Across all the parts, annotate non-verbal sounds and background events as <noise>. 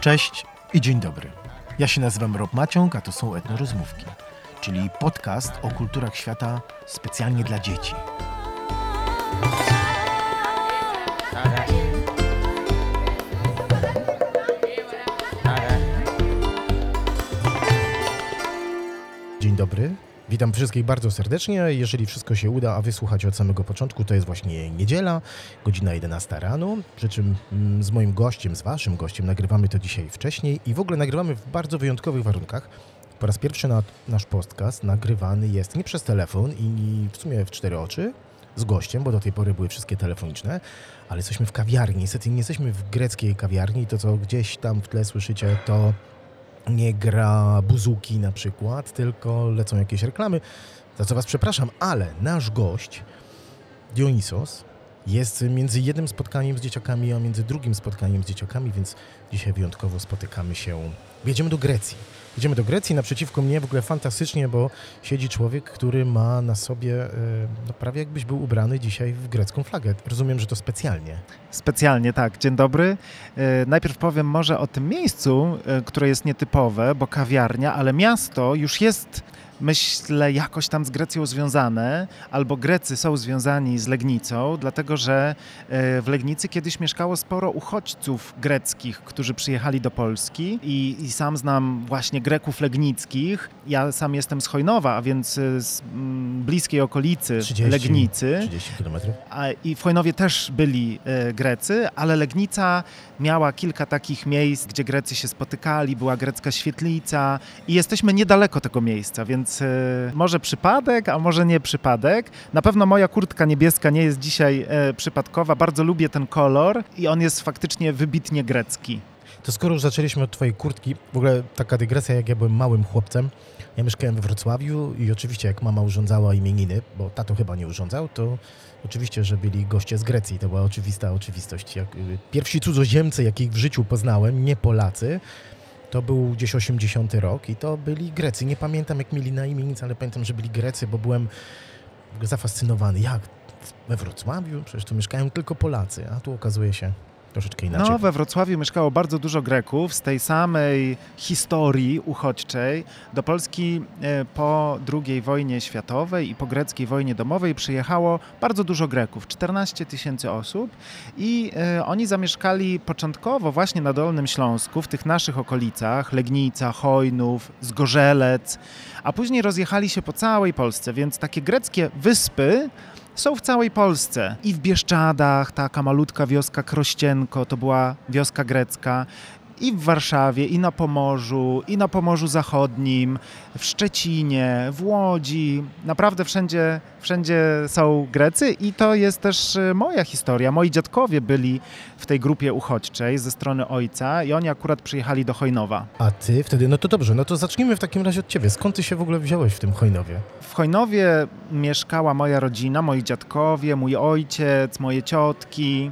Cześć i dzień dobry. Ja się nazywam Rob Maciąg, a to są Etnorozmówki, czyli podcast o kulturach świata specjalnie dla dzieci. Witam wszystkich bardzo serdecznie. Jeżeli wszystko się uda, a wysłuchać od samego początku, to jest właśnie niedziela, godzina 11 rano. Przy czym mm, z moim gościem, z waszym gościem, nagrywamy to dzisiaj wcześniej i w ogóle nagrywamy w bardzo wyjątkowych warunkach. Po raz pierwszy na, nasz podcast nagrywany jest nie przez telefon i w sumie w cztery oczy z gościem, bo do tej pory były wszystkie telefoniczne, ale jesteśmy w kawiarni. Niestety nie jesteśmy w greckiej kawiarni. To, co gdzieś tam w tle słyszycie, to nie gra buzuki na przykład, tylko lecą jakieś reklamy, za co Was przepraszam, ale nasz gość, Dionisos, jest między jednym spotkaniem z dzieciakami, a między drugim spotkaniem z dzieciakami, więc dzisiaj wyjątkowo spotykamy się. Jedziemy do Grecji. Jedziemy do Grecji, naprzeciwko mnie w ogóle fantastycznie, bo siedzi człowiek, który ma na sobie, e, no prawie jakbyś był ubrany dzisiaj w grecką flagę. Rozumiem, że to specjalnie. Specjalnie, tak. Dzień dobry. E, najpierw powiem może o tym miejscu, e, które jest nietypowe, bo kawiarnia, ale miasto już jest myślę, jakoś tam z Grecją związane, albo Grecy są związani z Legnicą, dlatego że w Legnicy kiedyś mieszkało sporo uchodźców greckich, którzy przyjechali do Polski i, i sam znam właśnie Greków legnickich. Ja sam jestem z Chojnowa, a więc z mm, bliskiej okolicy 30, Legnicy. 30 kilometrów. A, I w Chojnowie też byli e, Grecy, ale Legnica miała kilka takich miejsc, gdzie Grecy się spotykali, była grecka świetlica i jesteśmy niedaleko tego miejsca, więc e, może przypadek, a może nie przypadek. Na pewno moja kurtka niebieska nie jest dzisiaj e, przypadkowa, bardzo lubię ten kolor i on jest faktycznie wybitnie grecki. To skoro już zaczęliśmy od Twojej kurtki, w ogóle taka dygresja, jak ja byłem małym chłopcem, ja mieszkałem we Wrocławiu i oczywiście jak mama urządzała imieniny, bo tato chyba nie urządzał, to oczywiście, że byli goście z Grecji. To była oczywista oczywistość. Jak, y, pierwsi cudzoziemcy, jakich w życiu poznałem, nie Polacy, to był gdzieś 80 rok i to byli Grecy. Nie pamiętam jak mieli na imię nic, ale pamiętam, że byli Grecy, bo byłem zafascynowany. Jak we Wrocławiu? Przecież tu mieszkają tylko Polacy, a tu okazuje się troszeczkę inaczej. No, we Wrocławiu mieszkało bardzo dużo Greków z tej samej historii uchodźczej. Do Polski e, po II wojnie światowej i po greckiej wojnie domowej przyjechało bardzo dużo Greków, 14 tysięcy osób i e, oni zamieszkali początkowo właśnie na Dolnym Śląsku, w tych naszych okolicach, Legnica, Chojnów, Zgorzelec, a później rozjechali się po całej Polsce, więc takie greckie wyspy są w całej Polsce. I w Bieszczadach, taka malutka wioska Krościenko, to była wioska grecka, i w Warszawie, i na Pomorzu, i na Pomorzu Zachodnim, w Szczecinie, w Łodzi. Naprawdę wszędzie, wszędzie są Grecy i to jest też e, moja historia. Moi dziadkowie byli w tej grupie uchodźczej ze strony ojca i oni akurat przyjechali do Chojnowa. A ty wtedy, no to dobrze, no to zacznijmy w takim razie od ciebie. Skąd ty się w ogóle wziąłeś w tym Chojnowie? W Chojnowie mieszkała moja rodzina, moi dziadkowie, mój ojciec, moje ciotki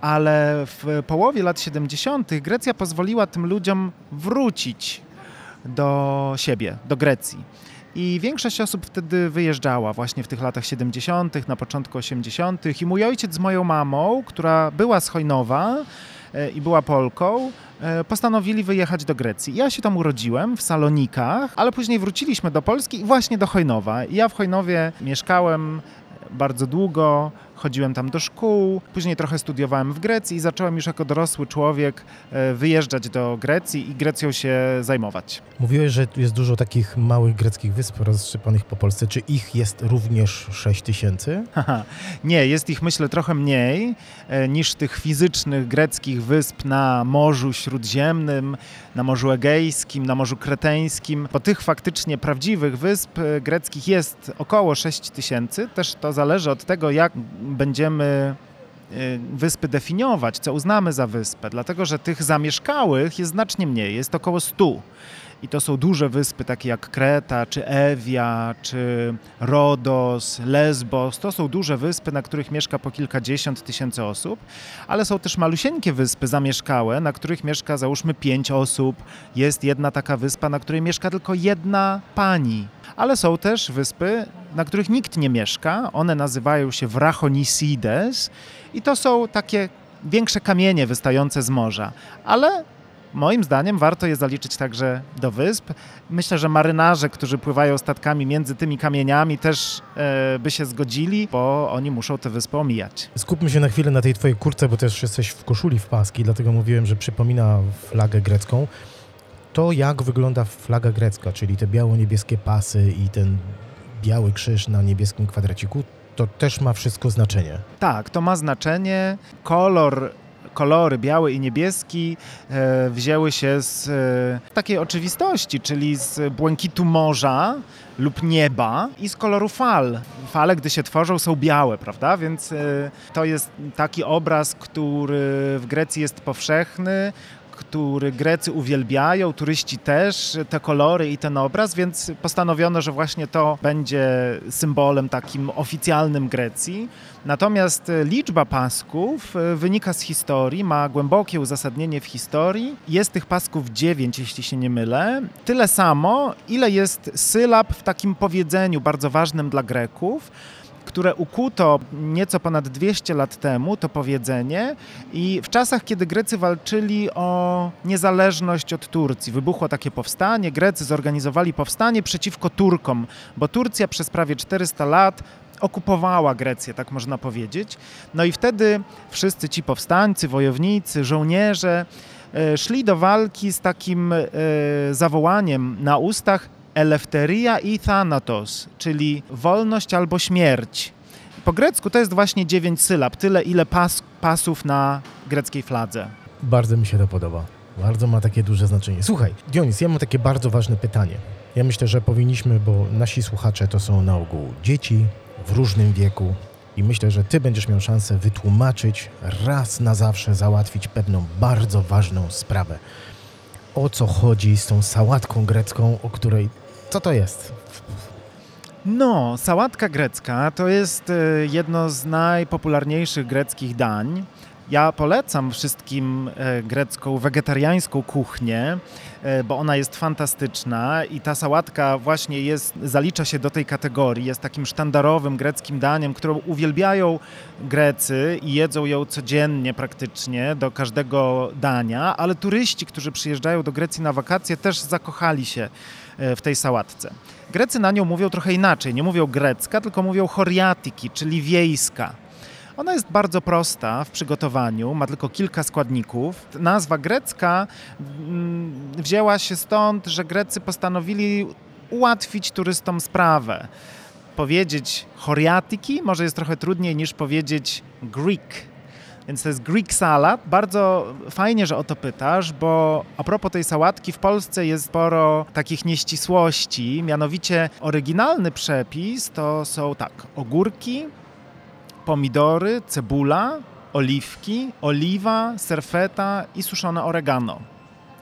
ale w połowie lat 70. Grecja pozwoliła tym ludziom wrócić do siebie, do Grecji. I większość osób wtedy wyjeżdżała właśnie w tych latach 70., na początku 80. I mój ojciec z moją mamą, która była z Chojnowa e, i była Polką, e, postanowili wyjechać do Grecji. Ja się tam urodziłem w Salonikach, ale później wróciliśmy do Polski i właśnie do Chojnowa. I ja w Chojnowie mieszkałem bardzo długo, chodziłem tam do szkół, później trochę studiowałem w Grecji i zacząłem już jako dorosły człowiek e, wyjeżdżać do Grecji i Grecją się zajmować. Mówiłeś, że jest dużo takich małych greckich wysp rozsypanych po Polsce. Czy ich jest również 6 tysięcy? Nie, jest ich myślę trochę mniej e, niż tych fizycznych greckich wysp na Morzu Śródziemnym, na Morzu Egejskim, na Morzu Kreteńskim. Po tych faktycznie prawdziwych wysp e, greckich jest około 6 tysięcy. Też to zależy od tego, jak będziemy y, wyspy definiować, co uznamy za wyspę, dlatego że tych zamieszkałych jest znacznie mniej, jest około 100. I to są duże wyspy takie jak Kreta, czy Ewia, czy Rodos, Lesbos. To są duże wyspy, na których mieszka po kilkadziesiąt tysięcy osób, ale są też malusieńkie wyspy zamieszkałe, na których mieszka załóżmy pięć osób. Jest jedna taka wyspa, na której mieszka tylko jedna pani. Ale są też wyspy, na których nikt nie mieszka. One nazywają się Wrachonisides i to są takie większe kamienie wystające z morza. Ale Moim zdaniem warto je zaliczyć także do wysp. Myślę, że marynarze, którzy pływają statkami między tymi kamieniami, też e, by się zgodzili, bo oni muszą te wyspy omijać. Skupmy się na chwilę na tej twojej kurce, bo też jesteś w koszuli w paski, dlatego mówiłem, że przypomina flagę grecką. To jak wygląda flaga grecka, czyli te biało-niebieskie pasy i ten biały krzyż na niebieskim kwadraciku, to też ma wszystko znaczenie. Tak, to ma znaczenie. Kolor kolory biały i niebieski e, wzięły się z e, takiej oczywistości, czyli z błękitu morza lub nieba i z koloru fal. Fale, gdy się tworzą, są białe, prawda? Więc e, to jest taki obraz, który w Grecji jest powszechny, który Grecy uwielbiają, turyści też, te kolory i ten obraz, więc postanowiono, że właśnie to będzie symbolem takim oficjalnym Grecji. Natomiast liczba pasków e, wynika z historii, ma głębokie uzasadnienie w historii. Jest tych pasków dziewięć, jeśli się nie mylę. Tyle samo, ile jest sylab w takim powiedzeniu bardzo ważnym dla Greków które ukuto nieco ponad 200 lat temu, to powiedzenie, i w czasach, kiedy Grecy walczyli o niezależność od Turcji, wybuchło takie powstanie, Grecy zorganizowali powstanie przeciwko Turkom, bo Turcja przez prawie 400 lat okupowała Grecję, tak można powiedzieć. No i wtedy wszyscy ci powstańcy, wojownicy, żołnierze e, szli do walki z takim e, zawołaniem na ustach elefteria i thanatos, czyli wolność albo śmierć. Po grecku to jest właśnie dziewięć sylab, tyle ile pas, pasów na greckiej fladze. Bardzo mi się to podoba. Bardzo ma takie duże znaczenie. Słuchaj, Dionis, ja mam takie bardzo ważne pytanie. Ja myślę, że powinniśmy, bo nasi słuchacze to są na ogół dzieci w różnym wieku i myślę, że ty będziesz miał szansę wytłumaczyć, raz na zawsze załatwić pewną bardzo ważną sprawę. O co chodzi z tą sałatką grecką, o której co to jest? No, sałatka grecka to jest e, jedno z najpopularniejszych greckich dań. Ja polecam wszystkim e, grecką, wegetariańską kuchnię, e, bo ona jest fantastyczna i ta sałatka właśnie jest, zalicza się do tej kategorii, jest takim sztandarowym greckim daniem, którą uwielbiają Grecy i jedzą ją codziennie praktycznie do każdego dania, ale turyści, którzy przyjeżdżają do Grecji na wakacje też zakochali się E, w tej sałatce. Grecy na nią mówią trochę inaczej. Nie mówią grecka, tylko mówią choriatiki, czyli wiejska. Ona jest bardzo prosta w przygotowaniu, ma tylko kilka składników. Nazwa grecka mm, wzięła się stąd, że Grecy postanowili ułatwić turystom sprawę. Powiedzieć choriatiki może jest trochę trudniej niż powiedzieć Greek, więc to jest Greek salad. Bardzo fajnie, że o to pytasz, bo a propos tej sałatki, w Polsce jest sporo takich nieścisłości. Mianowicie oryginalny przepis to są tak, ogórki, pomidory, cebula, oliwki, oliwa, serfeta i suszone oregano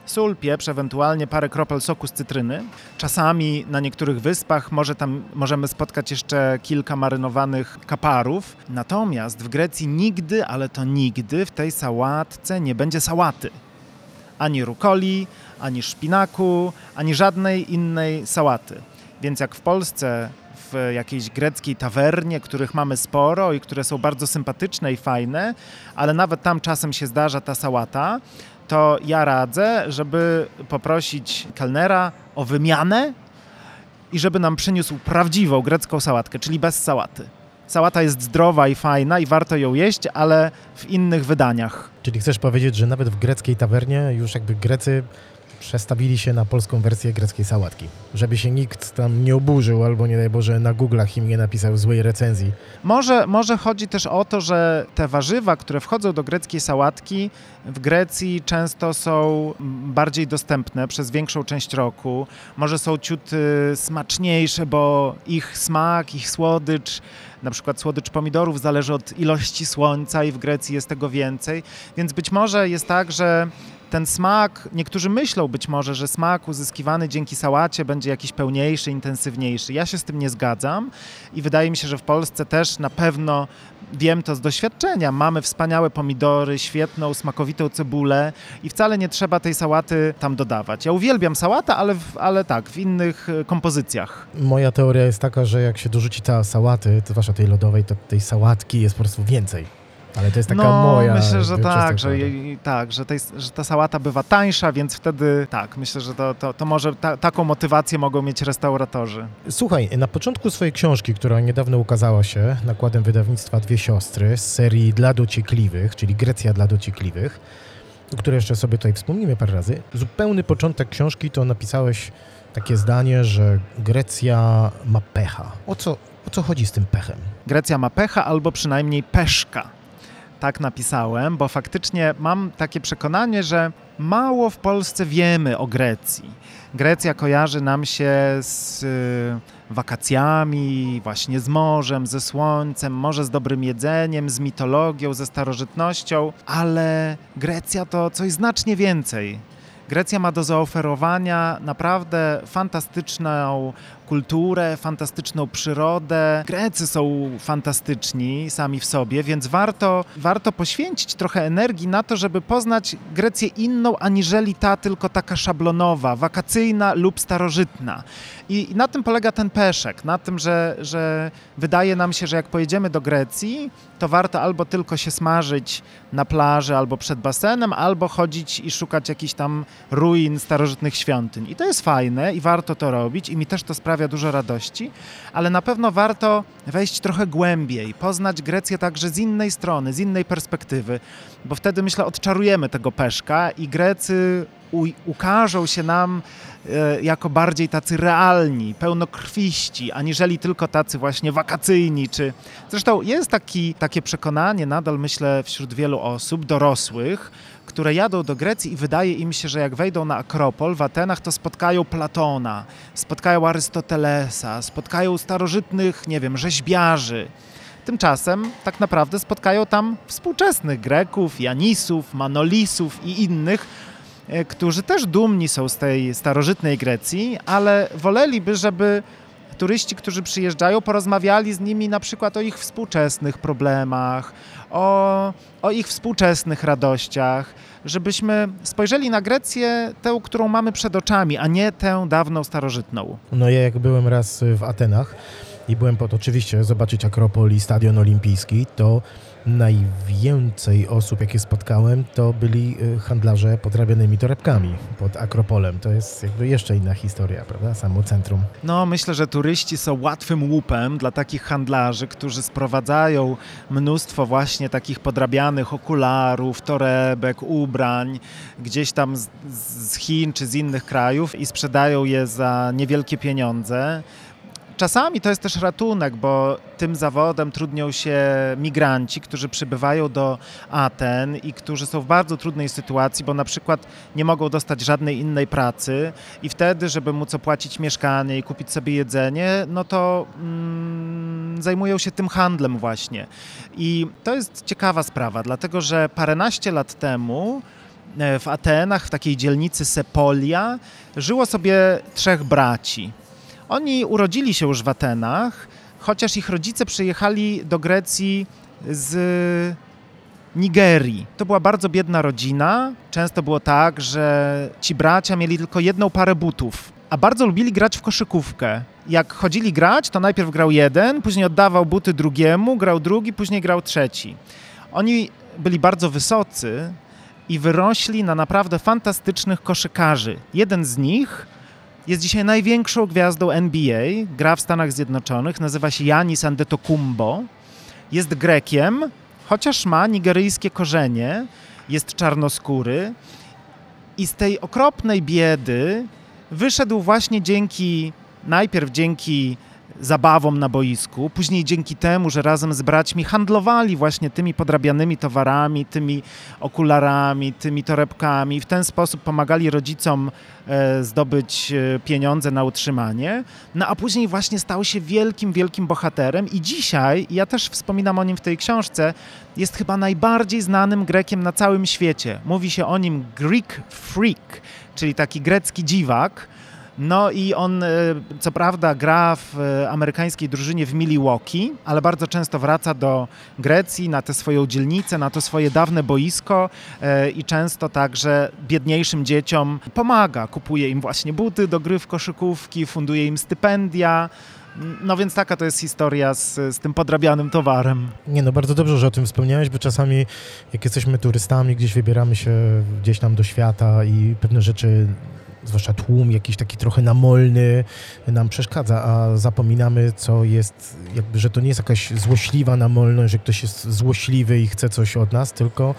sól, pieprz, ewentualnie parę kropel soku z cytryny. Czasami na niektórych wyspach może tam możemy spotkać jeszcze kilka marynowanych kaparów. Natomiast w Grecji nigdy, ale to nigdy w tej sałatce nie będzie sałaty. Ani rukoli, ani szpinaku, ani żadnej innej sałaty. Więc jak w Polsce w jakiejś greckiej tawernie, których mamy sporo i które są bardzo sympatyczne i fajne, ale nawet tam czasem się zdarza ta sałata, to ja radzę, żeby poprosić kelnera o wymianę i żeby nam przyniósł prawdziwą grecką sałatkę, czyli bez sałaty. Sałata jest zdrowa i fajna i warto ją jeść, ale w innych wydaniach. Czyli chcesz powiedzieć, że nawet w greckiej tawernie już jakby Grecy przestawili się na polską wersję greckiej sałatki. Żeby się nikt tam nie oburzył, albo nie daj Boże na Google'ach im nie napisał złej recenzji. Może, może chodzi też o to, że te warzywa, które wchodzą do greckiej sałatki, w Grecji często są bardziej dostępne przez większą część roku. Może są ciut smaczniejsze, bo ich smak, ich słodycz na przykład słodycz pomidorów zależy od ilości słońca i w Grecji jest tego więcej, więc być może jest tak, że ten smak, niektórzy myślą być może, że smak uzyskiwany dzięki sałacie będzie jakiś pełniejszy, intensywniejszy. Ja się z tym nie zgadzam i wydaje mi się, że w Polsce też na pewno wiem to z doświadczenia. Mamy wspaniałe pomidory, świetną, smakowitą cebulę i wcale nie trzeba tej sałaty tam dodawać. Ja uwielbiam sałatę, ale, ale tak, w innych e, kompozycjach. Moja teoria jest taka, że jak się dorzuci ta sałaty, zwłaszcza tej lodowej, to tej sałatki jest po prostu więcej Ale to jest taka no, moja... myślę, że tak, że, jej- tak że, tej, że ta sałata bywa tańsza, więc wtedy tak, myślę, że to, to, to może ta, taką motywację mogą mieć restauratorzy. Słuchaj, na początku swojej książki, która niedawno ukazała się nakładem wydawnictwa Dwie Siostry z serii Dla Dociekliwych, czyli Grecja dla Dociekliwych, o której jeszcze sobie tutaj wspomnimy parę razy, zupełny początek książki to napisałeś takie zdanie, że Grecja ma pecha. O co, o co chodzi z tym pechem? Grecja ma pecha albo przynajmniej peszka. Tak napisałem, bo faktycznie mam takie przekonanie, że mało w Polsce wiemy o Grecji. Grecja kojarzy nam się z y, wakacjami, właśnie z morzem, ze słońcem, może z dobrym jedzeniem, z mitologią, ze starożytnością, ale Grecja to coś znacznie więcej. Grecja ma do zaoferowania naprawdę fantastyczną kulturę, fantastyczną przyrodę. Grecy są fantastyczni sami w sobie, więc warto, warto poświęcić trochę energii na to, żeby poznać Grecję inną, aniżeli ta tylko taka szablonowa, wakacyjna lub starożytna. I, i na tym polega ten peszek, na tym, że, że wydaje nam się, że jak pojedziemy do Grecji, to warto albo tylko się smażyć na plaży albo przed basenem, albo chodzić i szukać jakichś tam ruin starożytnych świątyń. I to jest fajne i warto to robić i mi też to sprawia dużo radości, ale na pewno warto wejść trochę głębiej, poznać Grecję także z innej strony, z innej perspektywy, bo wtedy myślę odczarujemy tego peszka i Grecy u, ukażą się nam e, jako bardziej tacy realni, pełnokrwiści, aniżeli tylko tacy właśnie wakacyjni, czy Zresztą jest taki, takie przekonanie, nadal myślę, wśród wielu osób dorosłych, które jadą do Grecji i wydaje im się, że jak wejdą na Akropol w Atenach, to spotkają Platona, spotkają Arystotelesa, spotkają starożytnych, nie wiem, rzeźbiarzy. Tymczasem tak naprawdę spotkają tam współczesnych Greków, Janisów, Manolisów i innych, którzy też dumni są z tej starożytnej Grecji, ale woleliby, żeby turyści, którzy przyjeżdżają, porozmawiali z nimi na przykład o ich współczesnych problemach, o, o ich współczesnych radościach, żebyśmy spojrzeli na Grecję, tę, którą mamy przed oczami, a nie tę dawną starożytną. No ja jak byłem raz w Atenach i byłem pod oczywiście zobaczyć Akropol i Stadion Olimpijski, to najwięcej osób, jakie spotkałem, to byli y, handlarze podrabianymi torebkami pod Akropolem. To jest jakby jeszcze inna historia, prawda? Samo centrum. No, myślę, że turyści są łatwym łupem dla takich handlarzy, którzy sprowadzają mnóstwo właśnie takich podrabianych okularów, torebek, ubrań gdzieś tam z, z Chin czy z innych krajów i sprzedają je za niewielkie pieniądze. Czasami to jest też ratunek, bo tym zawodem trudnią się migranci, którzy przybywają do Aten i którzy są w bardzo trudnej sytuacji, bo na przykład nie mogą dostać żadnej innej pracy i wtedy, żeby móc opłacić mieszkanie i kupić sobie jedzenie, no to mm, zajmują się tym handlem właśnie. I to jest ciekawa sprawa, dlatego że paręnaście lat temu e, w Atenach, w takiej dzielnicy Sepolia, żyło sobie trzech braci. Oni urodzili się już w Atenach, chociaż ich rodzice przyjechali do Grecji z Nigerii. To była bardzo biedna rodzina. Często było tak, że ci bracia mieli tylko jedną parę butów, a bardzo lubili grać w koszykówkę. Jak chodzili grać, to najpierw grał jeden, później oddawał buty drugiemu, grał drugi, później grał trzeci. Oni byli bardzo wysocy i wyrośli na naprawdę fantastycznych koszykarzy. Jeden z nich jest dzisiaj największą gwiazdą NBA, gra w Stanach Zjednoczonych, nazywa się Janis Antetokounmpo. Jest Grekiem, chociaż ma nigeryjskie korzenie, jest czarnoskóry. I z tej okropnej biedy wyszedł właśnie dzięki, najpierw dzięki zabawom na boisku, później dzięki temu, że razem z braćmi handlowali właśnie tymi podrabianymi towarami, tymi okularami, tymi torebkami, w ten sposób pomagali rodzicom e, zdobyć e, pieniądze na utrzymanie, no a później właśnie stał się wielkim, wielkim bohaterem i dzisiaj, ja też wspominam o nim w tej książce, jest chyba najbardziej znanym Grekiem na całym świecie. Mówi się o nim Greek Freak, czyli taki grecki dziwak, no i on e, co prawda gra w e, amerykańskiej drużynie w Milwaukee, ale bardzo często wraca do Grecji na tę swoją dzielnicę, na to swoje dawne boisko e, i często także biedniejszym dzieciom pomaga. Kupuje im właśnie buty do gry w koszykówki, funduje im stypendia. No więc taka to jest historia z, z tym podrabianym towarem. Nie no, bardzo dobrze, że o tym wspomniałeś, bo czasami jak jesteśmy turystami, gdzieś wybieramy się gdzieś tam do świata i pewne rzeczy, zwłaszcza tłum jakiś taki trochę namolny nam przeszkadza, a zapominamy, co jest, jakby, że to nie jest jakaś złośliwa namolność, że ktoś jest złośliwy i chce coś od nas, tylko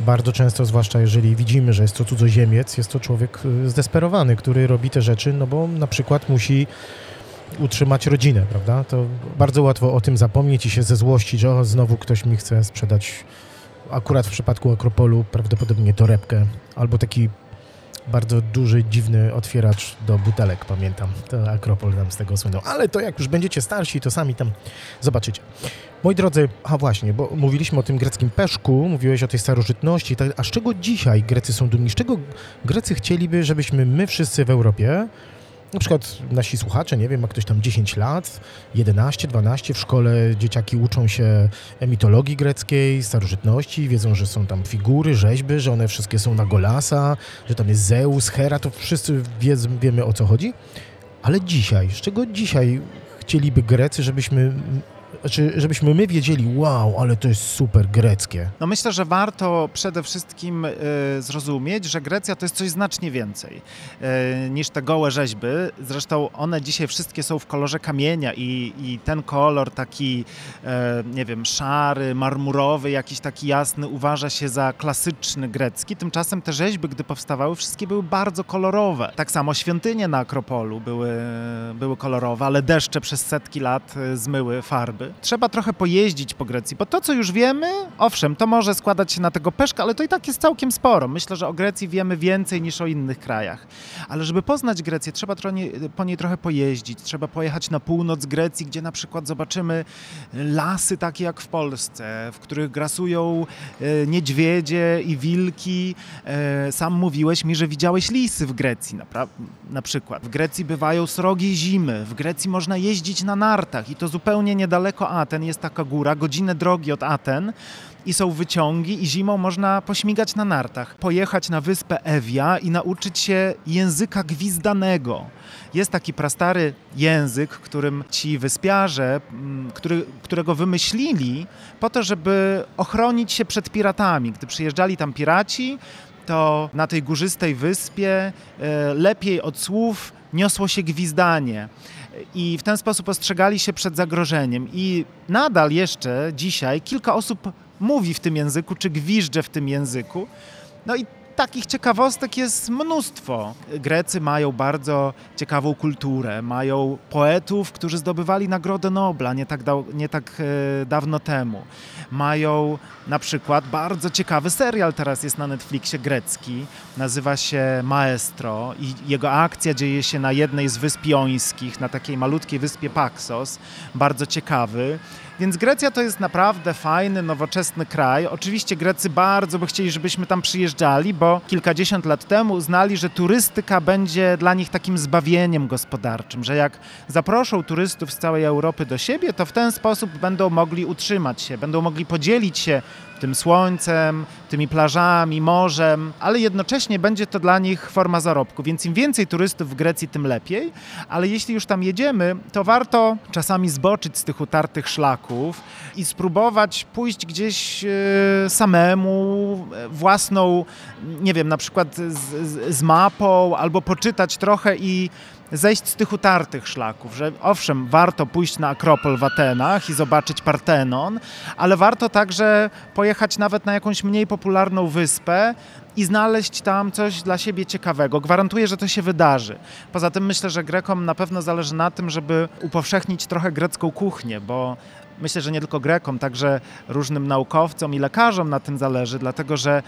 bardzo często, zwłaszcza jeżeli widzimy, że jest to cudzoziemiec, jest to człowiek y, zdesperowany, który robi te rzeczy, no bo na przykład musi utrzymać rodzinę, prawda? To bardzo łatwo o tym zapomnieć i się ze złości, że o, znowu ktoś mi chce sprzedać, akurat w przypadku Akropolu prawdopodobnie torebkę, albo taki bardzo duży, dziwny otwieracz do butelek, pamiętam. To Akropol nam z tego słynął. Ale to jak już będziecie starsi, to sami tam zobaczycie. Moi drodzy, a właśnie, bo mówiliśmy o tym greckim peszku, mówiłeś o tej starożytności, tak, a z czego dzisiaj Grecy są dumni? Z czego Grecy chcieliby, żebyśmy my wszyscy w Europie na przykład nasi słuchacze, nie wiem, ma ktoś tam 10 lat, 11, 12, w szkole dzieciaki uczą się mitologii greckiej, starożytności, wiedzą, że są tam figury, rzeźby, że one wszystkie są na Golasa, że tam jest Zeus, Hera, to wszyscy wiedzą, wiemy o co chodzi. Ale dzisiaj, z czego dzisiaj chcieliby Grecy, żebyśmy znaczy, żebyśmy my wiedzieli, wow, ale to jest super greckie. No myślę, że warto przede wszystkim y, zrozumieć, że Grecja to jest coś znacznie więcej y, niż te gołe rzeźby. Zresztą one dzisiaj wszystkie są w kolorze kamienia i, i ten kolor taki, y, nie wiem, szary, marmurowy, jakiś taki jasny uważa się za klasyczny grecki. Tymczasem te rzeźby, gdy powstawały, wszystkie były bardzo kolorowe. Tak samo świątynie na Akropolu były, były kolorowe, ale deszcze przez setki lat zmyły farby trzeba trochę pojeździć po Grecji, bo to, co już wiemy, owszem, to może składać się na tego peszka, ale to i tak jest całkiem sporo. Myślę, że o Grecji wiemy więcej niż o innych krajach. Ale żeby poznać Grecję, trzeba po niej trochę pojeździć. Trzeba pojechać na północ Grecji, gdzie na przykład zobaczymy lasy takie jak w Polsce, w których grasują e, niedźwiedzie i wilki. E, sam mówiłeś mi, że widziałeś lisy w Grecji na, na przykład. W Grecji bywają srogie zimy, w Grecji można jeździć na nartach i to zupełnie niedaleko Aten jest taka góra, godzinę drogi od Aten i są wyciągi i zimą można pośmigać na nartach, pojechać na wyspę Ewia i nauczyć się języka gwizdanego. Jest taki prastary język, którym ci wyspiarze, mm, który, którego wymyślili po to, żeby ochronić się przed piratami. Gdy przyjeżdżali tam piraci, to na tej górzystej wyspie e, lepiej od słów niosło się gwizdanie i w ten sposób ostrzegali się przed zagrożeniem. I nadal jeszcze dzisiaj kilka osób mówi w tym języku, czy gwizdże w tym języku. No i takich ciekawostek jest mnóstwo. Grecy mają bardzo ciekawą kulturę, mają poetów, którzy zdobywali Nagrodę Nobla nie tak, da, nie tak e, dawno temu. Mają na przykład bardzo ciekawy serial teraz jest na Netflixie grecki, nazywa się Maestro i jego akcja dzieje się na jednej z wysp jońskich, na takiej malutkiej wyspie Paxos, bardzo ciekawy. Więc Grecja to jest naprawdę fajny, nowoczesny kraj. Oczywiście Grecy bardzo by chcieli, żebyśmy tam przyjeżdżali, bo kilkadziesiąt lat temu uznali, że turystyka będzie dla nich takim zbawieniem gospodarczym, że jak zaproszą turystów z całej Europy do siebie, to w ten sposób będą mogli utrzymać się, będą mogli podzielić się tym słońcem, tymi plażami, morzem, ale jednocześnie będzie to dla nich forma zarobku. Więc im więcej turystów w Grecji, tym lepiej. Ale jeśli już tam jedziemy, to warto czasami zboczyć z tych utartych szlaków i spróbować pójść gdzieś e, samemu, e, własną, nie wiem, na przykład z, z, z mapą, albo poczytać trochę i zejść z tych utartych szlaków, że owszem, warto pójść na Akropol w Atenach i zobaczyć Partenon, ale warto także pojechać nawet na jakąś mniej popularną wyspę i znaleźć tam coś dla siebie ciekawego. Gwarantuję, że to się wydarzy. Poza tym myślę, że Grekom na pewno zależy na tym, żeby upowszechnić trochę grecką kuchnię, bo myślę, że nie tylko Grekom, także różnym naukowcom i lekarzom na tym zależy, dlatego że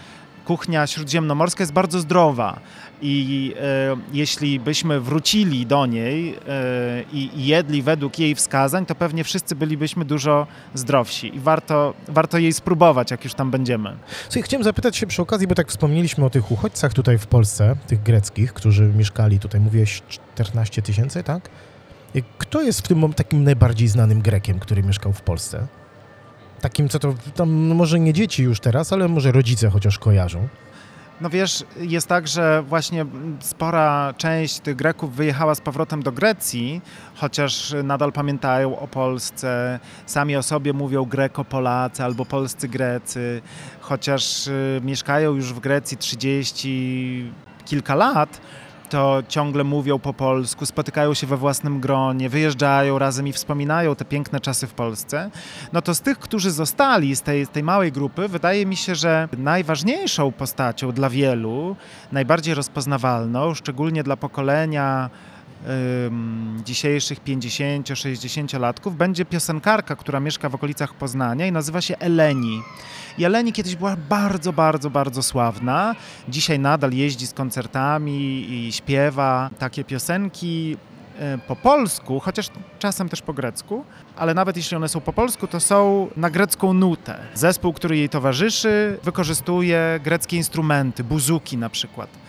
kuchnia śródziemnomorska jest bardzo zdrowa i e, jeśli byśmy wrócili do niej e, i, jedli według jej wskazań, to pewnie wszyscy bylibyśmy dużo zdrowsi i warto, warto jej spróbować, jak już tam będziemy. Słuchaj, chciałem zapytać się przy okazji, bo tak wspomnieliśmy o tych uchodźcach tutaj w Polsce, tych greckich, którzy mieszkali tutaj, mówiłeś 14 tysięcy, tak? Kto jest w tym takim najbardziej znanym Grekiem, który mieszkał w Polsce? Takim, co to tam może nie dzieci już teraz, ale może rodzice chociaż kojarzą. No wiesz, jest tak, że właśnie spora część tych Greków wyjechała z powrotem do Grecji, chociaż nadal pamiętają o Polsce, sami o sobie mówią Greko-Polacy albo polscy Grecy, chociaż y, mieszkają już w Grecji 30 kilka lat, to ciągle mówią po polsku, spotykają się we własnym gronie, wyjeżdżają razem i wspominają te piękne czasy w Polsce, no to z tych, którzy zostali, z tej, tej małej grupy, wydaje mi się, że najważniejszą postacią dla wielu, najbardziej rozpoznawalną, szczególnie dla pokolenia dzisiejszych 50-60-latków, będzie piosenkarka, która mieszka w okolicach Poznania i nazywa się Eleni. I Eleni kiedyś była bardzo, bardzo, bardzo sławna. Dzisiaj nadal jeździ z koncertami i śpiewa takie piosenki e, po polsku, chociaż czasem też po grecku, ale nawet jeśli one są po polsku, to są na grecką nutę. Zespół, który jej towarzyszy, wykorzystuje greckie instrumenty, buzuki na przykład.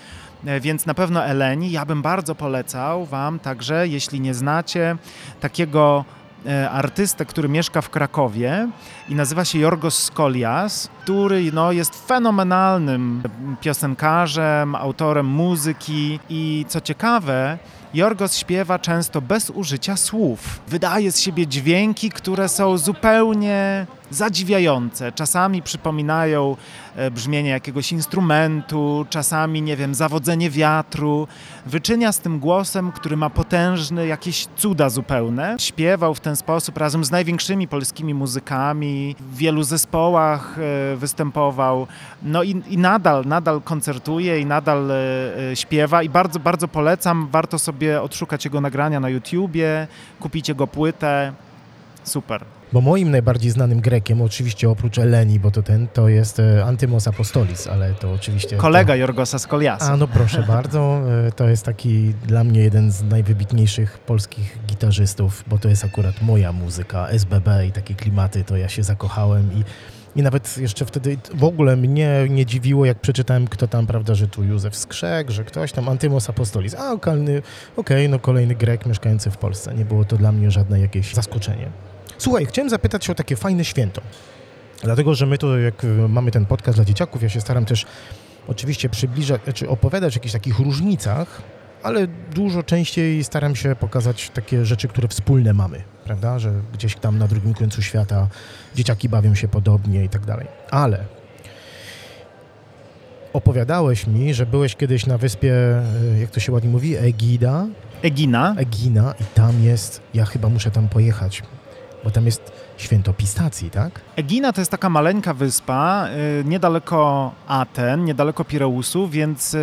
E, Więc na pewno Eleni, ja bym bardzo polecał Wam także, jeśli nie znacie takiego e, artystę, który mieszka w Krakowie i nazywa się Jorgos Skolias, który no, jest fenomenalnym piosenkarzem, autorem muzyki i co ciekawe, Jorgos śpiewa często bez użycia słów. Wydaje z siebie dźwięki, które są zupełnie zadziwiające. Czasami przypominają brzmienie jakiegoś instrumentu, czasami, nie wiem, zawodzenie wiatru. Wyczynia z tym głosem, który ma potężny, jakieś cuda zupełne. Śpiewał w ten sposób razem z największymi polskimi muzykami, w wielu zespołach e, występował. No i, i nadal, nadal koncertuje i nadal e, e, śpiewa i bardzo, bardzo polecam. Warto sobie odszukać jego nagrania na YouTubie, kupić jego płytę. Super. Bo moim najbardziej znanym Grekiem, oczywiście oprócz Eleni, bo to ten, to jest e, Antymos Apostolis, ale to oczywiście... Kolega Jorgosa Skoliasa. To... A no proszę <laughs> bardzo, e, to jest taki dla mnie jeden z najwybitniejszych polskich gitarzystów, bo to jest akurat moja muzyka, SBB i takie klimaty, to ja się zakochałem i i nawet jeszcze wtedy w ogóle mnie nie dziwiło, jak przeczytałem, kto tam, prawda, że tu Józef Skrzek, że ktoś tam, Antymos Apostolis. A, okej, okay, no kolejny Grek mieszkający w Polsce. Nie było to dla mnie żadne jakieś zaskoczenie. Słuchaj, chciałem zapytać się o takie fajne święto. Dlatego, że my tu, jak mamy ten podcast dla dzieciaków, ja się staram też oczywiście przybliżać, czy opowiadać o jakichś takich różnicach, ale dużo częściej staram się pokazać takie rzeczy, które wspólne mamy, prawda? Że gdzieś tam na drugim końcu świata dzieciaki bawią się podobnie i tak dalej. Ale opowiadałeś mi, że byłeś kiedyś na wyspie, jak to się ładnie mówi, Egida. Egina. Egina i tam jest, ja chyba muszę tam pojechać, bo tam jest święto pistacji, tak? Egina to jest taka maleńka wyspa, y, niedaleko Aten, niedaleko Pireusu, więc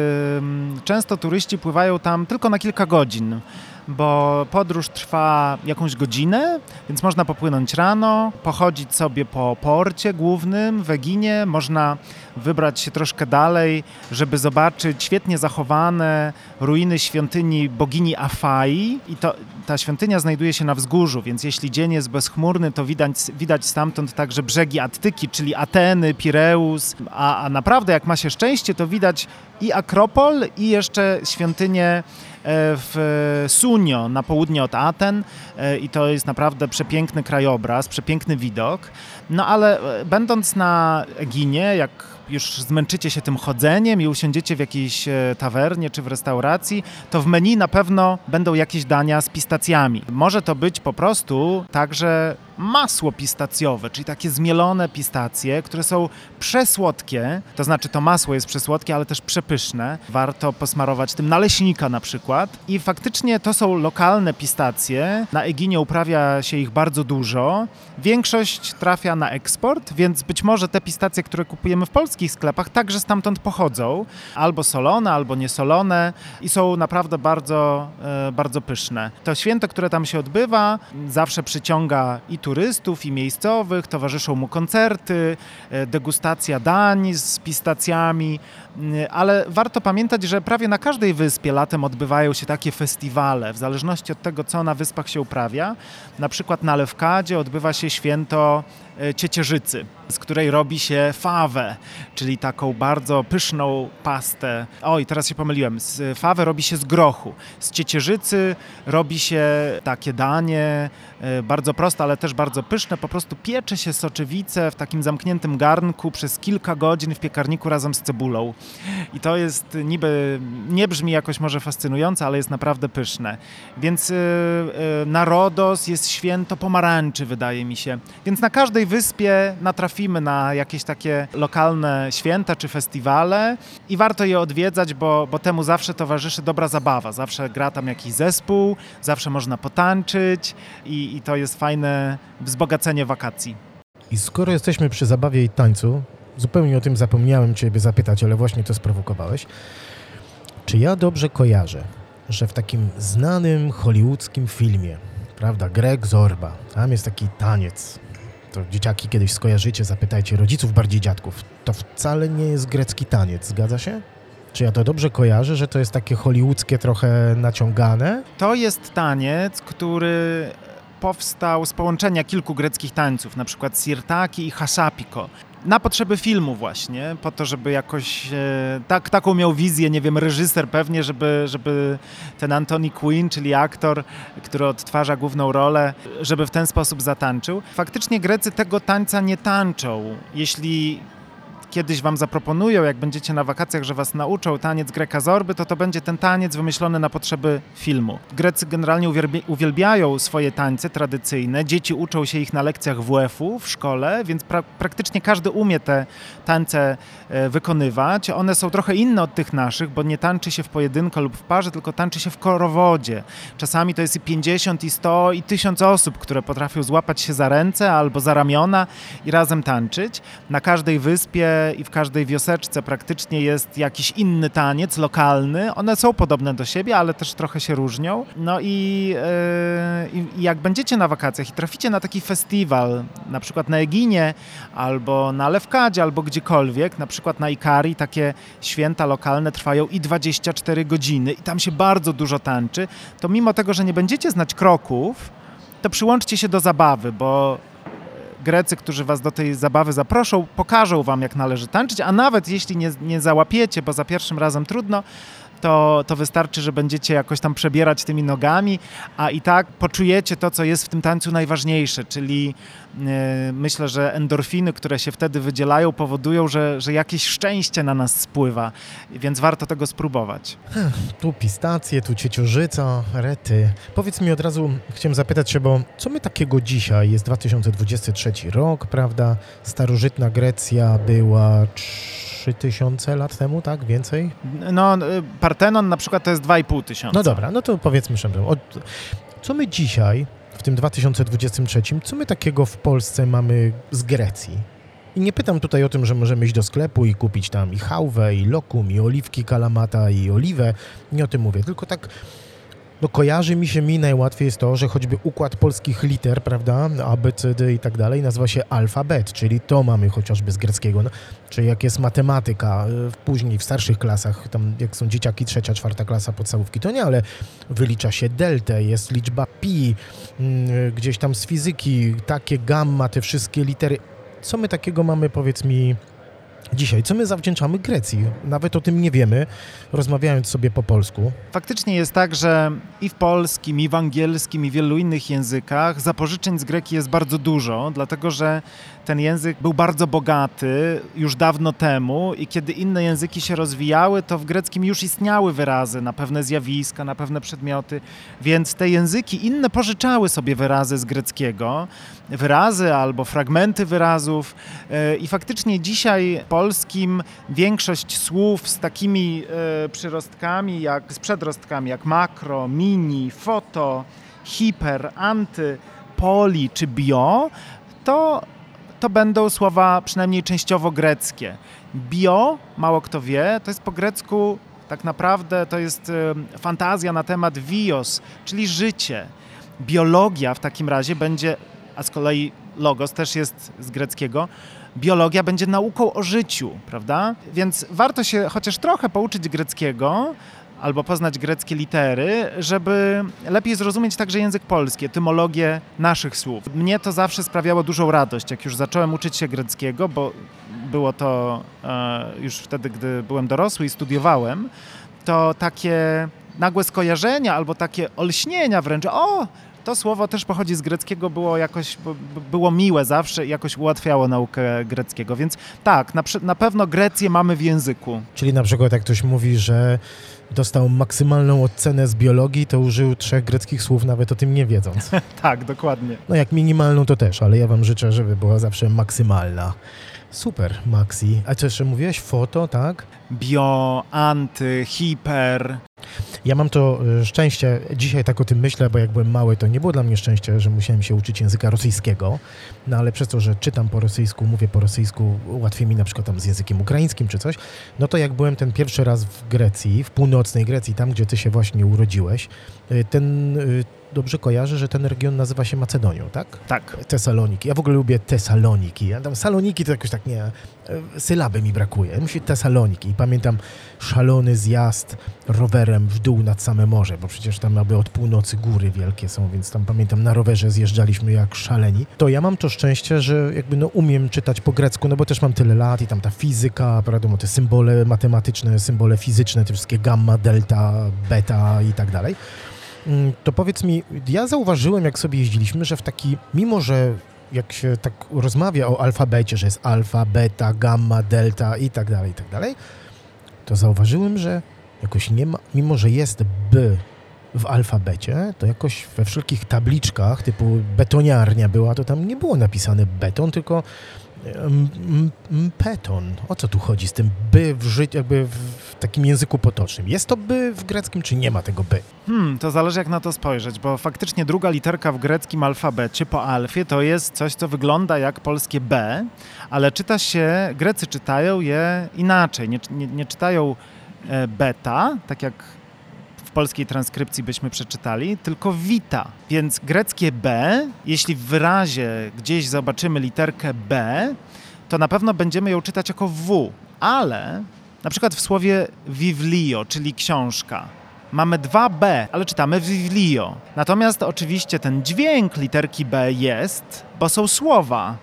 często turyści pływają tam tylko na kilka godzin, bo podróż trwa jakąś godzinę, więc można popłynąć rano, pochodzić sobie po porcie głównym w Eginie, można wybrać się troszkę dalej, żeby zobaczyć świetnie zachowane ruiny świątyni bogini Afai. I to, ta świątynia znajduje się na wzgórzu, więc jeśli dzień jest bezchmurny, to widać, widać stamtąd także brzegi Attyki, czyli Ateny, Pireus, a, a naprawdę jak ma się szczęście, to widać i Akropol i jeszcze świątynię w Sunio na południe od Aten i to jest naprawdę przepiękny krajobraz, przepiękny widok. No ale będąc na Eginie, jak już zmęczycie się tym chodzeniem i usiądziecie w jakiejś tawernie czy w restauracji, to w menu na pewno będą jakieś dania z pistacjami. Może to być po prostu także masło pistacjowe, czyli takie zmielone pistacje, które są przesłodkie, to znaczy to masło jest przesłodkie, ale też przepyszne. Warto posmarować tym naleśnika na przykład. I faktycznie to są lokalne pistacje. Na Eginie uprawia się ich bardzo dużo. Większość trafia na eksport, więc być może te pistacje, które kupujemy w polskich sklepach, także stamtąd pochodzą. Albo solone, albo niesolone i są naprawdę bardzo, bardzo pyszne. To święto, które tam się odbywa, zawsze przyciąga i turystów, i miejscowych, towarzyszą mu koncerty, degustacja dań z pistacjami, ale warto pamiętać, że prawie na każdej wyspie latem odbywają się takie festiwale, w zależności od tego, co na wyspach się uprawia. Na przykład na Lewkadzie odbywa się święto e, ciecierzycy, z której robi się fawę, czyli taką bardzo pyszną pastę. Oj, teraz się pomyliłem. Z fawę robi się z grochu. Z ciecierzycy robi się takie danie, e, bardzo proste, ale też bardzo pyszne. Po prostu piecze się soczewice w takim zamkniętym garnku przez kilka godzin w piekarniku razem z cebulą. I to jest niby, nie brzmi jakoś może fascynujące, ale jest naprawdę pyszne. Więc yy, yy, na Rodos jest święto pomarańczy, wydaje mi się. Więc na każdej wyspie natrafimy na jakieś takie lokalne święta czy festiwale i warto je odwiedzać, bo, bo temu zawsze towarzyszy dobra zabawa. Zawsze gra tam jakiś zespół, zawsze można potańczyć i, i to jest fajne wzbogacenie wakacji. I skoro jesteśmy przy zabawie i tańcu, zupełnie o tym zapomniałem Ciebie zapytać, ale właśnie to sprowokowałeś. Czy ja dobrze kojarzę, że w takim znanym hollywoodzkim filmie, prawda, Greg Zorba, tam jest taki taniec, to dzieciaki kiedyś skojarzycie, zapytajcie rodziców, bardziej dziadków, to wcale nie jest grecki taniec, zgadza się? Czy ja to dobrze kojarzę, że to jest takie hollywoodzkie trochę naciągane? To jest taniec, który powstał z połączenia kilku greckich tańców, na przykład sirtaki i hasapiko. Na potrzeby filmu właśnie, po to, żeby jakoś, e, tak, taką miał wizję, nie wiem, reżyser pewnie, żeby, żeby ten Anthony Quinn, czyli aktor, który odtwarza główną rolę, żeby w ten sposób zatańczył. Faktycznie Grecy tego tańca nie tańczą. Jeśli kiedyś wam zaproponują, jak będziecie na wakacjach, że was nauczą taniec greka zorby, to to będzie ten taniec wymyślony na potrzeby filmu. Grecy generalnie uwielbiają swoje tańce tradycyjne, dzieci uczą się ich na lekcjach WF-u w szkole, więc pra praktycznie każdy umie te tańce wykonywać. One są trochę inne od tych naszych, bo nie tańczy się w pojedynkę lub w parze, tylko tańczy się w korowodzie. Czasami to jest i 50, i 100, i 1000 osób, które potrafią złapać się za ręce albo za ramiona i razem tańczyć. Na każdej wyspie i w każdej wioseczce praktycznie jest jakiś inny taniec lokalny. One są podobne do siebie, ale też trochę się różnią. No i, yy, jak będziecie na wakacjach i traficie na taki festiwal, na przykład na Eginie, albo na Lewkadzie, albo gdziekolwiek, na przykład na Ikari, takie święta lokalne trwają i 24 godziny i tam się bardzo dużo tańczy, to mimo tego, że nie będziecie znać kroków, to przyłączcie się do zabawy, bo Grecy, którzy was do tej zabawy zaproszą, pokażą wam, jak należy tańczyć, a nawet jeśli nie, nie załapiecie, bo za pierwszym razem trudno, to, to wystarczy, że będziecie jakoś tam przebierać tymi nogami, a i tak poczujecie to, co jest w tym tańcu najważniejsze, czyli myślę, że endorfiny, które się wtedy wydzielają, powodują, że, że jakieś szczęście na nas spływa, więc warto tego spróbować. Tu pistacje, tu cieciorzyca, rety. Powiedz mi od razu, chciałem zapytać się, bo co my takiego dzisiaj, jest 2023 rok, prawda? Starożytna Grecja była 3000 lat temu, tak? Więcej? No, y, Partenon na przykład to jest 2,5 tysiąca. No dobra, no to powiedzmy sobie, co my dzisiaj, w tym 2023, co my takiego w Polsce mamy z Grecji? I nie pytam tutaj o tym, że możemy iść do sklepu i kupić tam i hałwę, i lokum, i oliwki kalamata, i oliwę. Nie o tym mówię, tylko tak no kojarzy mi się mi najłatwiej jest to, że choćby układ polskich liter, prawda, A, B, C, D i tak dalej, nazywa się alfabet, czyli to mamy chociażby z greckiego, no, czy jak jest matematyka, y, później w starszych klasach, tam jak są dzieciaki, trzecia, czwarta klasa podstawówki, to nie, ale wylicza się deltę, jest liczba pi, mm, gdzieś tam z fizyki, takie gamma, te wszystkie litery. Co my takiego mamy, powiedz mi, dzisiaj. Co my zawdzięczamy Grecji? Nawet o tym nie wiemy, rozmawiając sobie po polsku. Faktycznie jest tak, że i w polskim, i w angielskim, i w wielu innych językach zapożyczeń z greki jest bardzo dużo, dlatego że ten język był bardzo bogaty już dawno temu i kiedy inne języki się rozwijały, to w greckim już istniały wyrazy na pewne zjawiska, na pewne przedmioty, więc te języki inne pożyczały sobie wyrazy z greckiego, wyrazy albo fragmenty wyrazów e, i faktycznie dzisiaj polskim większość słów z takimi e, przyrostkami, jak z przedrostkami, jak makro, mini, foto, hiper, anty, poli czy bio, to to będą słowa przynajmniej częściowo greckie. Bio, mało kto wie, to jest po grecku tak naprawdę to jest fantazja na temat bios, czyli życie. Biologia w takim razie będzie, a z kolei logos też jest z greckiego, biologia będzie nauką o życiu, prawda? Więc warto się chociaż trochę pouczyć greckiego, albo poznać greckie litery, żeby lepiej zrozumieć także język polski, etymologię naszych słów. Mnie to zawsze sprawiało dużą radość, jak już zacząłem uczyć się greckiego, bo było to e, już wtedy, gdy byłem dorosły i studiowałem, to takie nagłe skojarzenia albo takie olśnienia wręcz, o, to słowo też pochodzi z greckiego, było jakoś, było miłe zawsze i jakoś ułatwiało naukę greckiego, więc tak, na, na pewno Grecję mamy w języku. Czyli na przykład jak ktoś mówi, że dostał maksymalną ocenę z biologii, to użył trzech greckich słów, nawet o tym nie wiedząc. <laughs> tak, dokładnie. No jak minimalną to też, ale ja wam życzę, żeby była zawsze maksymalna. Super, Maxi. A co jeszcze mówiłeś? Foto, tak? Bio, anty, hiper. Ja mam to y, szczęście, dzisiaj tak o tym myślę, bo jak byłem mały, to nie było dla mnie szczęście, że musiałem się uczyć języka rosyjskiego, no ale przez to, że czytam po rosyjsku, mówię po rosyjsku, łatwiej mi na przykład tam z językiem ukraińskim czy coś, no to jak byłem ten pierwszy raz w Grecji, w północnej Grecji, tam gdzie ty się właśnie urodziłeś, y, ten y, dobrze kojarzę, że ten region nazywa się Macedonią, tak? Tak. Tesaloniki. Ja w ogóle lubię Tesaloniki. Ja tam Saloniki to jakoś tak nie... E, sylaby mi brakuje. Musi Tesaloniki. I pamiętam szalony zjazd rowerem w dół nad same morze, bo przecież tam aby od północy góry wielkie są, więc tam pamiętam na rowerze zjeżdżaliśmy jak szaleni. To ja mam to szczęście, że jakby no umiem czytać po grecku, no bo też mam tyle lat i tam ta fizyka, prawda, te symbole matematyczne, symbole fizyczne, te wszystkie gamma, delta, beta i tak dalej. Mm, to powiedz mi, ja zauważyłem, jak sobie jeździliśmy, że w taki, mimo że jak się tak rozmawia o alfabecie, że jest alfa, beta, gamma, delta i tak dalej, i tak dalej, to zauważyłem, że jakoś nie ma, mimo że jest B w alfabecie, to jakoś we wszelkich tabliczkach typu betoniarnia była, to tam nie było napisane beton, tylko Peton. O co tu chodzi z tym by w życiu, jakby w takim języku potocznym? Jest to by w greckim, czy nie ma tego by? Hmm, to zależy jak na to spojrzeć, bo faktycznie druga literka w greckim alfabecie po alfie to jest coś, co wygląda jak polskie B, ale czyta się, Grecy czytają je inaczej. Nie, nie, nie czytają e, beta, tak jak polskiej transkrypcji byśmy przeczytali, tylko wita. Więc greckie B, jeśli w wyrazie gdzieś zobaczymy literkę B, to na pewno będziemy ją czytać jako W, ale na przykład w słowie vivlio, czyli książka, mamy dwa B, ale czytamy vivlio. Natomiast oczywiście ten dźwięk literki B jest, bo są słowa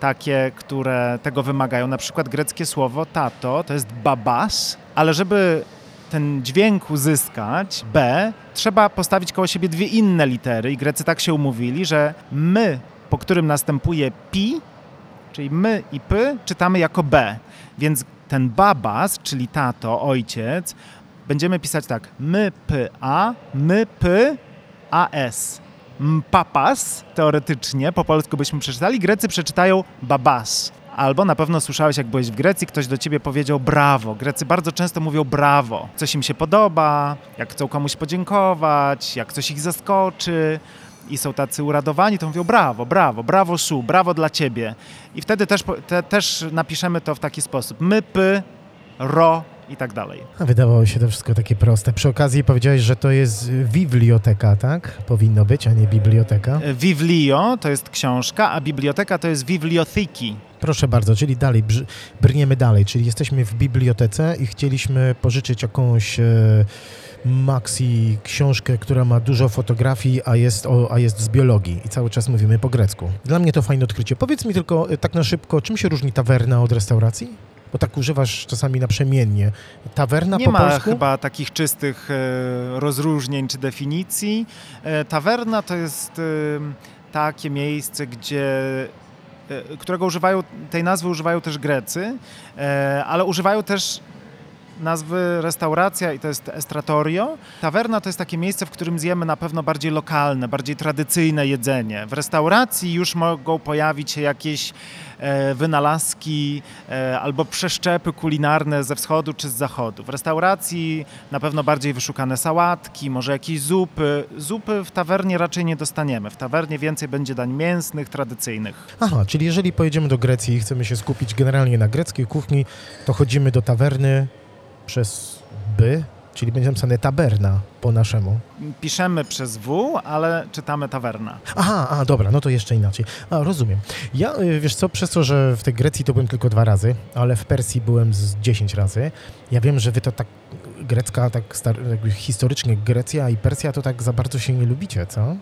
takie, które tego wymagają. Na przykład greckie słowo tato to jest babas, ale żeby ten dźwięk uzyskać, B, trzeba postawić koło siebie dwie inne litery i Grecy tak się umówili, że my, po którym następuje pi, czyli my i p, czytamy jako B. Więc ten babas, czyli tato, ojciec, będziemy pisać tak my, p, a, my, p, a, s. Papas, teoretycznie, po polsku byśmy przeczytali, Grecy przeczytają babas. Albo na pewno słyszałeś, jak byłeś w Grecji, ktoś do ciebie powiedział brawo. Grecy bardzo często mówią brawo. Coś im się podoba, jak chcą komuś podziękować, jak coś ich zaskoczy i są tacy uradowani, to mówią brawo, brawo, brawo su, brawo dla ciebie. I wtedy też, te, też napiszemy to w taki sposób. My, py, ro, i tak dalej. A wydawało się to wszystko takie proste. Przy okazji powiedziałeś, że to jest biblioteka, tak? Powinno być, a nie biblioteka. Viβλio to jest książka, a biblioteka to jest bibliotheki. Proszę bardzo, czyli dalej, brniemy dalej, czyli jesteśmy w bibliotece i chcieliśmy pożyczyć jakąś... E, Maxi książkę, która ma dużo fotografii, a jest, o, a jest z biologii i cały czas mówimy po grecku. Dla mnie to fajne odkrycie. Powiedz mi tylko e, tak na szybko, czym się różni tawerna od restauracji? Bo tak używasz czasami naprzemiennie. Tawerna Nie po ma polsku? chyba takich czystych e, rozróżnień czy definicji. E, tawerna to jest takie miejsce, gdzie którego używają, tej nazwy używają też Grecy, ale używają też nazwy restauracja i to jest estratorio. Tawerna to jest takie miejsce, w którym zjemy na pewno bardziej lokalne, bardziej tradycyjne jedzenie. W restauracji już mogą pojawić się jakieś e, wynalazki e, albo przeszczepy kulinarne ze wschodu czy z zachodu. W restauracji na pewno bardziej wyszukane sałatki, może jakieś zupy. Zupy w tawernie raczej nie dostaniemy. W tawernie więcej będzie dań mięsnych, tradycyjnych. Aha, czyli jeżeli pojedziemy do Grecji i chcemy się skupić generalnie na greckiej kuchni, to chodzimy do tawerny, przez by, czyli będzie napisane taberna po naszemu. Piszemy przez W, ale czytamy tawerna. Aha, a, dobra, no to jeszcze inaczej. A, rozumiem. Ja, y, wiesz co, przez to, że w tej Grecji to byłem tylko dwa razy, ale w Persji byłem z 10 razy, ja wiem, że wy to tak grecka, tak star- historycznie Grecja i Persja to tak za bardzo się nie lubicie, co?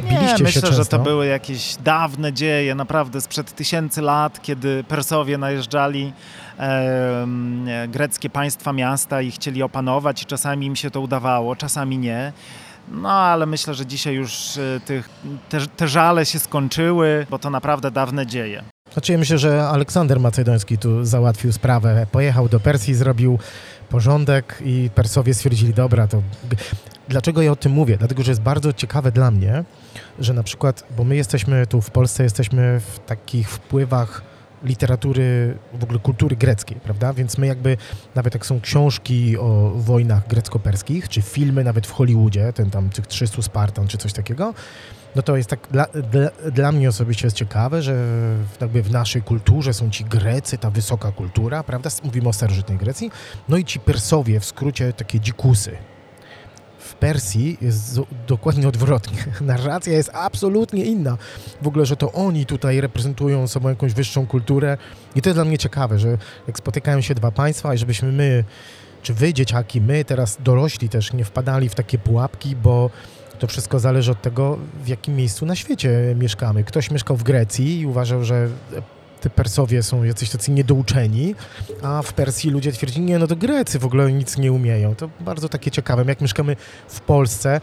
Biliście Nie, myślę, często. że to były jakieś dawne dzieje, naprawdę sprzed tysięcy lat, kiedy Persowie najeżdżali em, greckie państwa, miasta i chcieli opanować i czasami im się to udawało, czasami nie. No ale myślę, że dzisiaj już e, tych, te, te żale się skończyły, bo to naprawdę dawne dzieje. Znaczy ja myślę, że Aleksander Macedoński tu załatwił sprawę. Pojechał do Persji, zrobił porządek i Persowie stwierdzili, dobra, to... Dlaczego ja o tym mówię? Dlatego, że jest bardzo ciekawe dla mnie, że na przykład, bo my jesteśmy tu w Polsce, jesteśmy w takich wpływach literatury, w ogóle kultury greckiej, prawda? Więc my jakby, nawet jak są książki o wojnach grecko-perskich, czy filmy nawet w Hollywoodzie, ten tam tych 300 Spartan, czy coś takiego, no to jest tak, dla, dla, dla mnie osobiście jest ciekawe, że jakby w naszej kulturze są ci Grecy, ta wysoka kultura, prawda? Mówimy o starożytnej Grecji, no i ci Persowie, w skrócie takie dzikusy. W Persji jest dokładnie odwrotnie. <laughs> Narracja jest absolutnie inna. W ogóle, że to oni tutaj reprezentują sobą jakąś wyższą kulturę i to jest dla mnie ciekawe, że jak spotykają się dwa państwa i żebyśmy my, czy wy dzieciaki, my teraz dorośli też nie wpadali w takie pułapki, bo to wszystko zależy od tego, w jakim miejscu na świecie mieszkamy. Ktoś mieszkał w Grecji i uważał, że te Persowie są jacyś tacy niedouczeni, a w Persji ludzie twierdzili, nie, no to Grecy w ogóle nic nie umieją. To bardzo takie ciekawe. Jak mieszkamy w Polsce,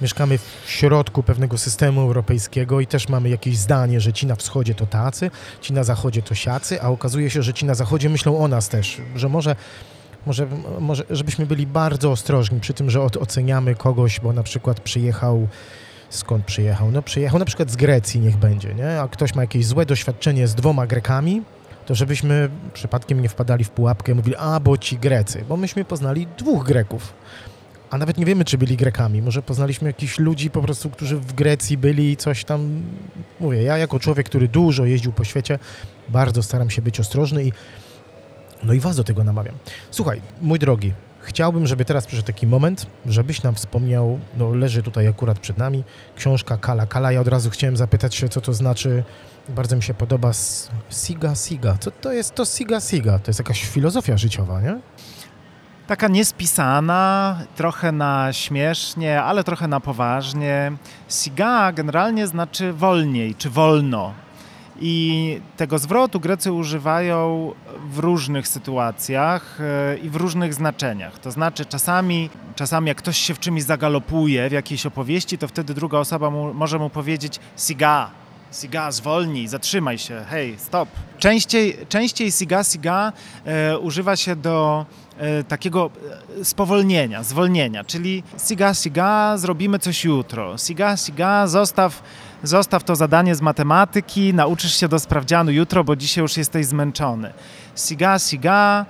mieszkamy w środku pewnego systemu europejskiego i też mamy jakieś zdanie, że ci na wschodzie to tacy, ci na zachodzie to siacy, a okazuje się, że ci na zachodzie myślą o nas też, że może może, może żebyśmy byli bardzo ostrożni przy tym, że oceniamy kogoś, bo na przykład przyjechał, skąd przyjechał? No przyjechał na przykład z Grecji, niech będzie, nie? A ktoś ma jakieś złe doświadczenie z dwoma Grekami, to żebyśmy przypadkiem nie wpadali w pułapkę i mówili, a bo ci Grecy, bo myśmy poznali dwóch Greków. A nawet nie wiemy, czy byli Grekami. Może poznaliśmy jakichś ludzi po prostu, którzy w Grecji byli i coś tam. Mówię, ja jako człowiek, który dużo jeździł po świecie, bardzo staram się być ostrożny i no i was do tego namawiam. Słuchaj, mój drogi, chciałbym, żeby teraz przyszedł taki moment, żebyś nam wspomniał, no leży tutaj akurat przed nami, książka Kala Kala. Ja od razu chciałem zapytać się, co to znaczy. Bardzo mi się podoba Siga Siga. Co to jest to Siga Siga? To jest jakaś filozofia życiowa, nie? Taka niespisana, trochę na śmiesznie, ale trochę na poważnie. Siga generalnie znaczy wolniej czy wolno. I tego zwrotu Grecy używają w różnych sytuacjach e, i w różnych znaczeniach. To znaczy czasami, czasami jak ktoś się w czymś zagalopuje w jakiejś opowieści, to wtedy druga osoba mu, może mu powiedzieć siga, siga, zwolnij, zatrzymaj się, hej, stop. Częściej, częściej siga, siga e, używa się do e, takiego e, spowolnienia, zwolnienia, czyli siga, siga, zrobimy coś jutro, siga, siga, zostaw, zostaw to zadanie z matematyki, nauczysz się do sprawdzianu jutro, bo dzisiaj już jesteś zmęczony. Siga, siga,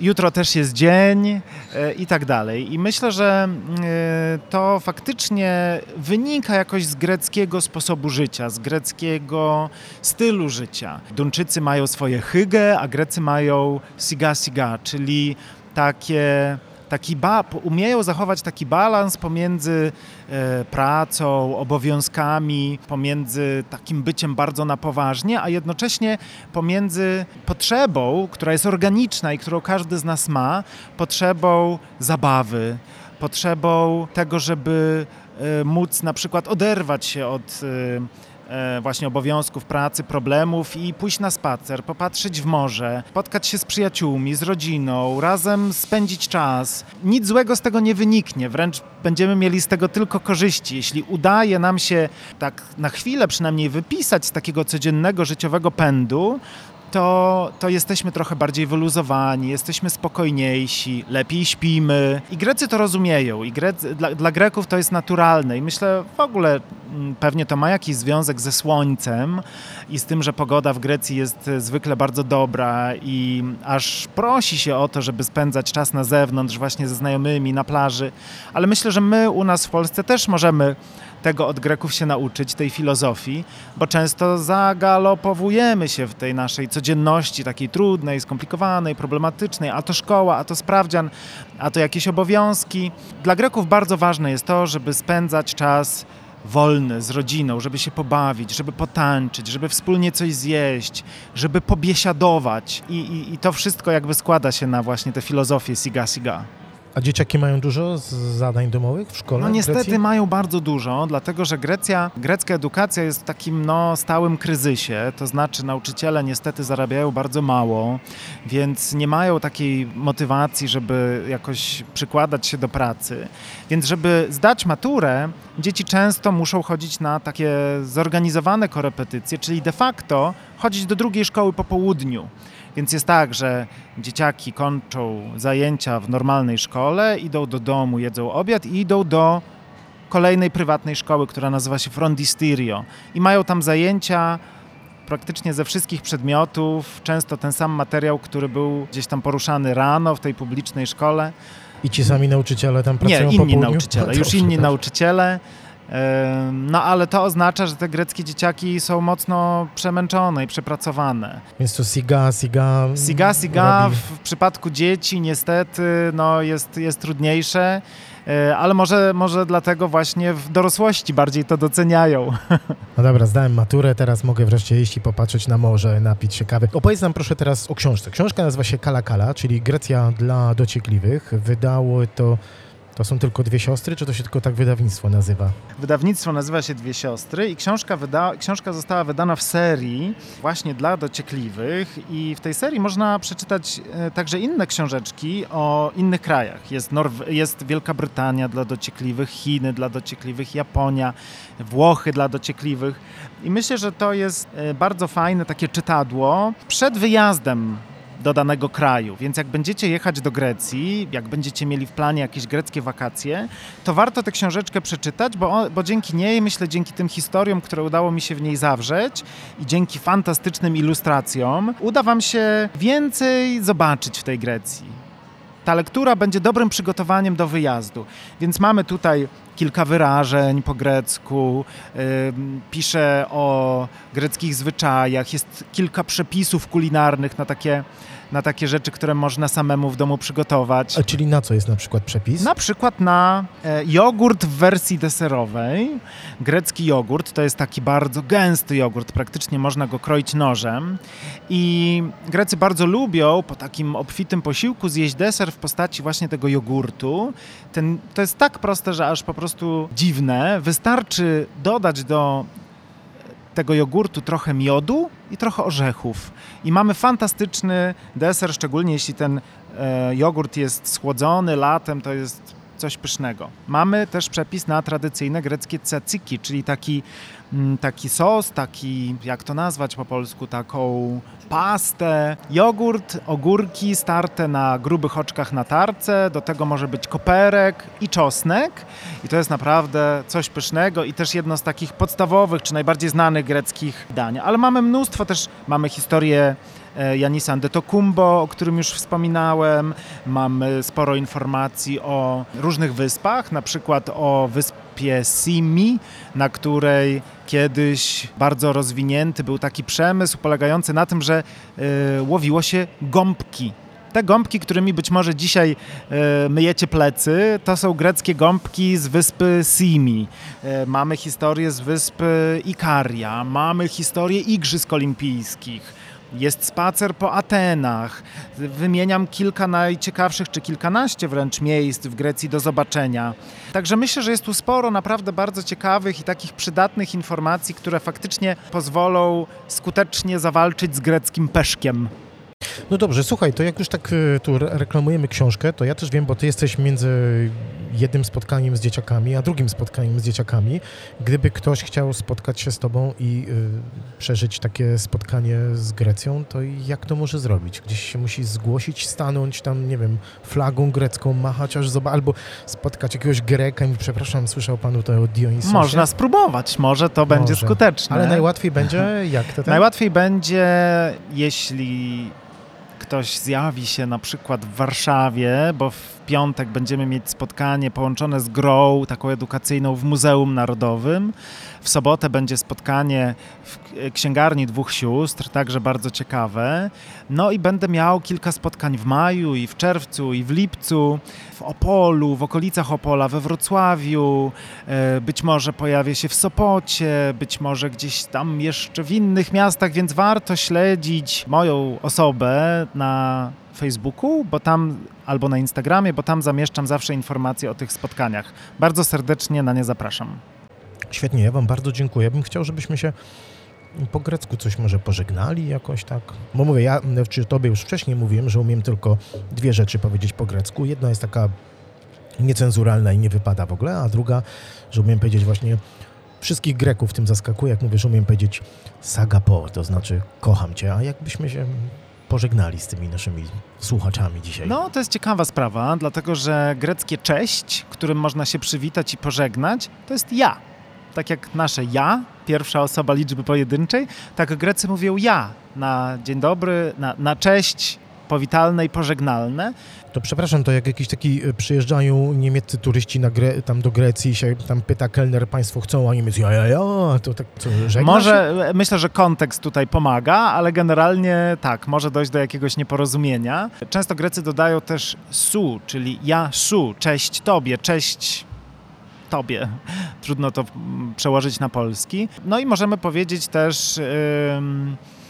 jutro też jest dzień e, i tak dalej. I myślę, że e, to faktycznie wynika jakoś z greckiego sposobu życia, z greckiego stylu życia. Duńczycy mają swoje hygge, a Grecy mają siga siga, czyli takie taki ba, umieją zachować taki balans pomiędzy e, pracą, obowiązkami, pomiędzy takim byciem bardzo na poważnie, a jednocześnie pomiędzy potrzebą, która jest organiczna i którą każdy z nas ma, potrzebą zabawy, potrzebą tego, żeby e, móc na przykład oderwać się od e, właśnie obowiązków pracy, problemów i pójść na spacer, popatrzeć w morze, spotkać się z przyjaciółmi, z rodziną, razem spędzić czas. Nic złego z tego nie wyniknie, wręcz będziemy mieli z tego tylko korzyści. Jeśli udaje nam się tak na chwilę przynajmniej wypisać z takiego codziennego życiowego pędu, to, to jesteśmy trochę bardziej wyluzowani, jesteśmy spokojniejsi, lepiej śpimy. I Grecy to rozumieją. I Grecy, dla, dla Greków to jest naturalne. I myślę w ogóle mm, pewnie to ma jakiś związek ze słońcem i z tym, że pogoda w Grecji jest e, zwykle bardzo dobra i aż prosi się o to, żeby spędzać czas na zewnątrz, właśnie ze znajomymi, na plaży. Ale myślę, że my u nas w Polsce też możemy tego od Greków się nauczyć, tej filozofii, bo często zagalopowujemy się w tej naszej codzienności, takiej trudnej, skomplikowanej, problematycznej, a to szkoła, a to sprawdzian, a to jakieś obowiązki. Dla Greków bardzo ważne jest to, żeby spędzać czas wolny z rodziną, żeby się pobawić, żeby potańczyć, żeby wspólnie coś zjeść, żeby pobiesiadować. I, i, i to wszystko jakby składa się na właśnie tę filozofię siga siga. A dzieciaki mają dużo zadań domowych w szkole? No niestety mają bardzo dużo, dlatego że Grecja, grecka edukacja jest w takim no, stałym kryzysie, to znaczy nauczyciele niestety zarabiają bardzo mało, więc nie mają takiej motywacji, żeby jakoś przykładać się do pracy. Więc żeby zdać maturę, dzieci często muszą chodzić na takie zorganizowane korepetycje, czyli de facto chodzić do drugiej szkoły po południu. Więc jest tak, że dzieciaki kończą zajęcia w normalnej szkole, idą do domu, jedzą obiad i idą do kolejnej prywatnej szkoły, która nazywa się Frondistirio. I mają tam zajęcia praktycznie ze wszystkich przedmiotów, często ten sam materiał, który był gdzieś tam poruszany rano w tej publicznej szkole. I ci sami nauczyciele tam Nie, pracują po inni południu? nauczyciele, <laughs> już inni nauczyciele. No ale to oznacza, że te greckie dzieciaki są mocno przemęczone i przepracowane. Więc to siga, siga... Siga, siga robi- w, w przypadku dzieci niestety no, jest, jest trudniejsze, e, ale może, może dlatego właśnie w dorosłości bardziej to doceniają. <laughs> No dobra, zdałem maturę, teraz mogę wreszcie iść i popatrzeć na morze, napić się kawy. Opowiedz nam proszę teraz o książce. Książka nazywa się Kala Kala, czyli Grecja dla dociekliwych. Wydało to... To są tylko dwie siostry, czy to się tylko tak wydawnictwo nazywa? Wydawnictwo nazywa się Dwie Siostry i książka, wyda, książka została wydana w serii właśnie dla dociekliwych i w tej serii można przeczytać e, także inne książeczki o innych krajach. Jest, Norw- jest Wielka Brytania dla dociekliwych, Chiny dla dociekliwych, Japonia, Włochy dla dociekliwych i myślę, że to jest e, bardzo fajne takie czytadło przed wyjazdem do danego kraju. Więc jak będziecie jechać do Grecji, jak będziecie mieli w planie jakieś greckie wakacje, to warto tę książeczkę przeczytać, bo, bo dzięki niej, myślę, dzięki tym historiom, które udało mi się w niej zawrzeć i dzięki fantastycznym ilustracjom, uda Wam się więcej zobaczyć w tej Grecji. Ta lektura będzie dobrym przygotowaniem do wyjazdu. Więc mamy tutaj kilka wyrażeń po grecku, ym, pisze o greckich zwyczajach, jest kilka przepisów kulinarnych na takie, na takie rzeczy, które można samemu w domu przygotować. A czyli na co jest na przykład przepis? Na przykład na e, jogurt w wersji deserowej. Grecki jogurt to jest taki bardzo gęsty jogurt, praktycznie można go kroić nożem. I Grecy bardzo lubią po takim obfitym posiłku zjeść deser w postaci właśnie tego jogurtu. Ten, to jest tak proste, że aż po prostu dziwne. Wystarczy dodać do tego jogurtu trochę miodu i trochę orzechów. I mamy fantastyczny deser, szczególnie jeśli ten e, jogurt jest schłodzony latem, to jest coś pysznego. Mamy też przepis na tradycyjne greckie tzatziki, czyli taki, mm, taki sos, taki, jak to nazwać po polsku, taką pastę, jogurt, ogórki starte na grubych oczkach na tarce, do tego może być koperek i czosnek i to jest naprawdę coś pysznego i też jedno z takich podstawowych, czy najbardziej znanych greckich dań. Ale mamy mnóstwo też, mamy historię Janisa Antetokounmpo, o którym już wspominałem. Mamy sporo informacji o różnych wyspach, na przykład o wyspie Simi, na której kiedyś bardzo rozwinięty był taki przemysł polegający na tym, że e, łowiło się gąbki. Te gąbki, którymi być może dzisiaj e, myjecie plecy, to są greckie gąbki z wyspy Simi. E, mamy historię z wyspy Ikaria, mamy historię Igrzysk Olimpijskich. Jest spacer po Atenach. Wymieniam kilka najciekawszych, czy kilkanaście wręcz miejsc w Grecji do zobaczenia. Także myślę, że jest tu sporo naprawdę bardzo ciekawych i takich przydatnych informacji, które faktycznie pozwolą skutecznie zawalczyć z greckim peszkiem. No dobrze, słuchaj, to jak już tak y, tu re- reklamujemy książkę, to ja też wiem, bo ty jesteś między jednym spotkaniem z dzieciakami, a drugim spotkaniem z dzieciakami. Gdyby ktoś chciał spotkać się z tobą i y, przeżyć takie spotkanie z Grecją, to jak to może zrobić? Gdzieś się musi zgłosić, stanąć tam, nie wiem, flagą grecką, machać aż zoba- albo spotkać jakiegoś Greka i przepraszam, słyszał pan tutaj o Dionisosie? Można spróbować, może to będzie Może. skuteczne. Ale najłatwiej będzie, jak to <laughs> tak? Najłatwiej będzie, jeśli ktoś zjawi się na przykład w Warszawie, bo w piątek będziemy mieć spotkanie połączone z grą taką edukacyjną w Muzeum Narodowym. W sobotę będzie spotkanie w księgarni dwóch sióstr, także bardzo ciekawe. No i będę miał kilka spotkań w maju i w czerwcu i w lipcu, w Opolu, w okolicach Opola, we Wrocławiu, e, być może pojawię się w Sopocie, być może gdzieś tam jeszcze w innych miastach, więc warto śledzić moją osobę na Facebooku, bo tam albo na Instagramie, bo tam zamieszczam zawsze informacje o tych spotkaniach. Bardzo serdecznie na nie zapraszam. Świetnie, ja wam bardzo dziękuję. Bym chciał, żebyśmy się po grecku coś może pożegnali jakoś tak. Bo mówię, ja czy tobie już wcześniej mówiłem, że umiem tylko dwie rzeczy powiedzieć po grecku. Jedna jest taka niecenzuralna i nie wypada w ogóle, a druga, że umiem powiedzieć właśnie wszystkich Greków tym zaskakuje, jak mówię, że umiem powiedzieć sagapo, to znaczy kocham cię, a jakbyśmy się pożegnali z tymi naszymi słuchaczami dzisiaj. No, to jest ciekawa sprawa, dlatego że greckie cześć, którym można się przywitać i pożegnać, to jest ja. Tak jak nasze ja, pierwsza osoba liczby pojedynczej, tak Grecy mówią ja na dzień dobry, na, na cześć, powitalne i pożegnalne. To przepraszam, to jak jakiś taki y, przyjeżdżają niemieccy turyści na Gre- tam do Grecji i się tam pyta kelner, państwo chcą, a Niemiec ja, ja, ja, to tak co, Może, myślę, że kontekst tutaj pomaga, ale generalnie tak, może dojść do jakiegoś nieporozumienia. Często Grecy dodają też su, czyli ja su, cześć tobie, cześć tobie. <laughs> Trudno to mm, przełożyć na polski. No i możemy powiedzieć też... e,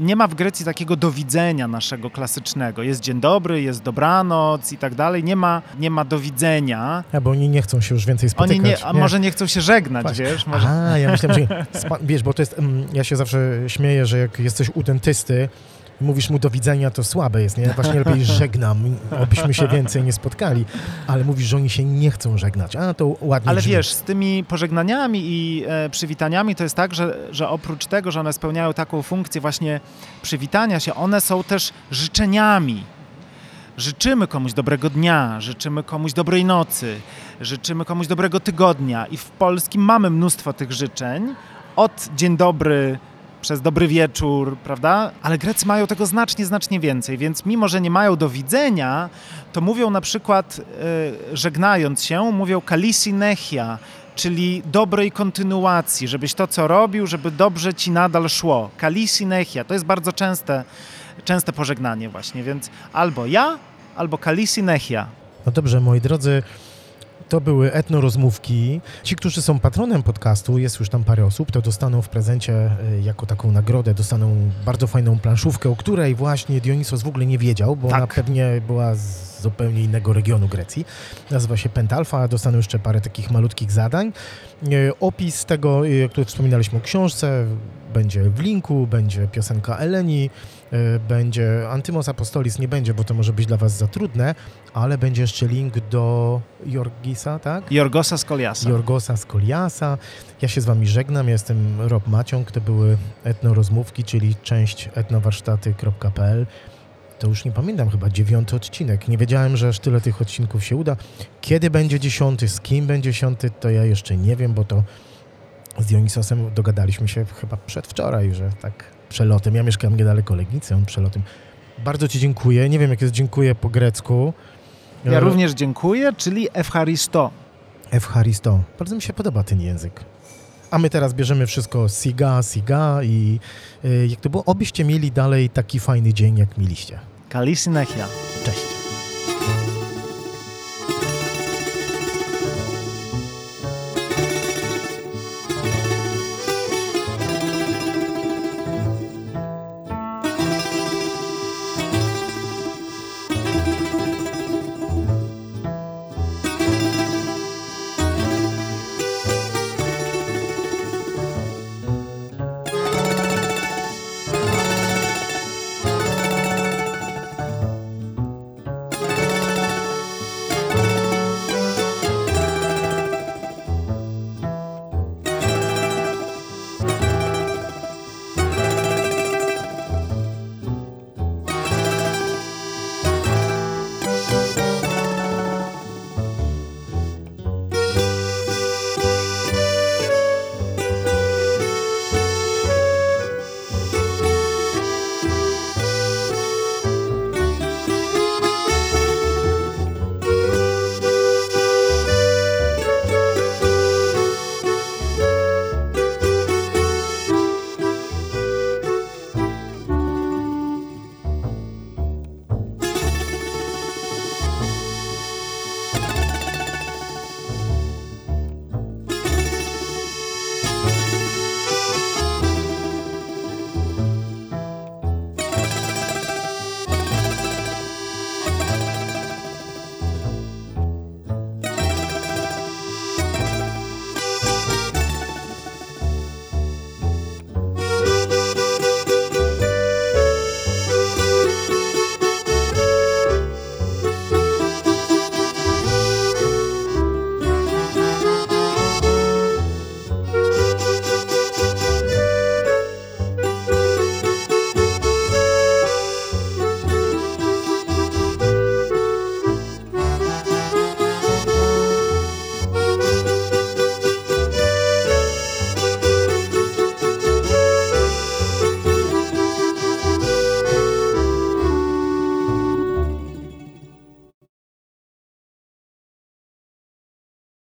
nie ma w Grecji takiego do widzenia naszego klasycznego. Jest dzień dobry, jest dobranoc i tak dalej. Nie ma, nie ma do widzenia. A, bo oni nie chcą się już więcej spotykać. Oni nie, a może nie chcą się żegnać, Tak. wiesz? Może... A, ja myślałem, że wiesz, bo to jest, mm, ja się zawsze śmieję, że jak jesteś u dentysty, i mówisz mu do widzenia, to słabe jest, nie? Właśnie lepiej <laughs> żegnam, obyśmy się więcej nie spotkali, ale mówisz, że oni się nie chcą żegnać, a to ładnie Ale brzmi. wiesz, z tymi pożegnaniami i e, przywitaniami to jest tak, że, że oprócz tego, że one spełniają taką funkcję właśnie przywitania się, one są też życzeniami. Życzymy komuś dobrego dnia, życzymy komuś dobrej nocy, życzymy komuś dobrego tygodnia i w polskim mamy mnóstwo tych życzeń. Od dzień dobry przez dobry wieczór, prawda? Ale Grecy mają tego znacznie, znacznie więcej, więc mimo, że nie mają do widzenia, to mówią na przykład, e, żegnając się, mówią kalisi nechia, czyli dobrej kontynuacji, żebyś to, co robił, żeby dobrze ci nadal szło. Kalisi nechia, to jest bardzo częste, częste pożegnanie właśnie, więc albo ja, albo kalisi nechia. No dobrze, moi drodzy, to były etnorozmówki. Ci, którzy są patronem podcastu, jest już tam parę osób, to dostaną w prezencie y, jako taką nagrodę, dostaną bardzo fajną planszówkę, o której właśnie Dionisos w ogóle nie wiedział, bo Tak. ona pewnie była z zupełnie innego regionu Grecji. Nazywa się Pentalfa, dostaną jeszcze parę takich malutkich zadań. Y, Opis tego, y, jak tu wspominaliśmy o książce, będzie w linku, będzie piosenka Eleni, y, będzie Antymos Apostolis, nie będzie, bo to może być dla Was za trudne, ale będzie jeszcze link do Jorgisa, tak? Jorgosa z Koliasa. Jorgosa z Koliasa. Ja się z Wami żegnam, ja jestem Rob Maciąg, to były etnorozmówki, czyli część etnowarsztaty.pl. To już nie pamiętam, chyba dziewiąty odcinek. Nie wiedziałem, że aż tyle tych odcinków się uda. Kiedy będzie dziesiąty, z kim będzie dziesiąty, to ja jeszcze nie wiem, bo to z Dionisosem dogadaliśmy się chyba przedwczoraj, że tak przelotem. Ja mieszkam niedaleko Legnicy, on przelotem. Bardzo Ci dziękuję. Nie wiem, jak jest dziękuję po grecku. Ja E, również dziękuję, czyli Efcharisto. Evcharisto. Bardzo mi się podoba ten język. A my teraz bierzemy wszystko siga, siga i y, jak to było, obyście mieli dalej taki fajny dzień, jak mieliście. Kalisi nechia. Cześć.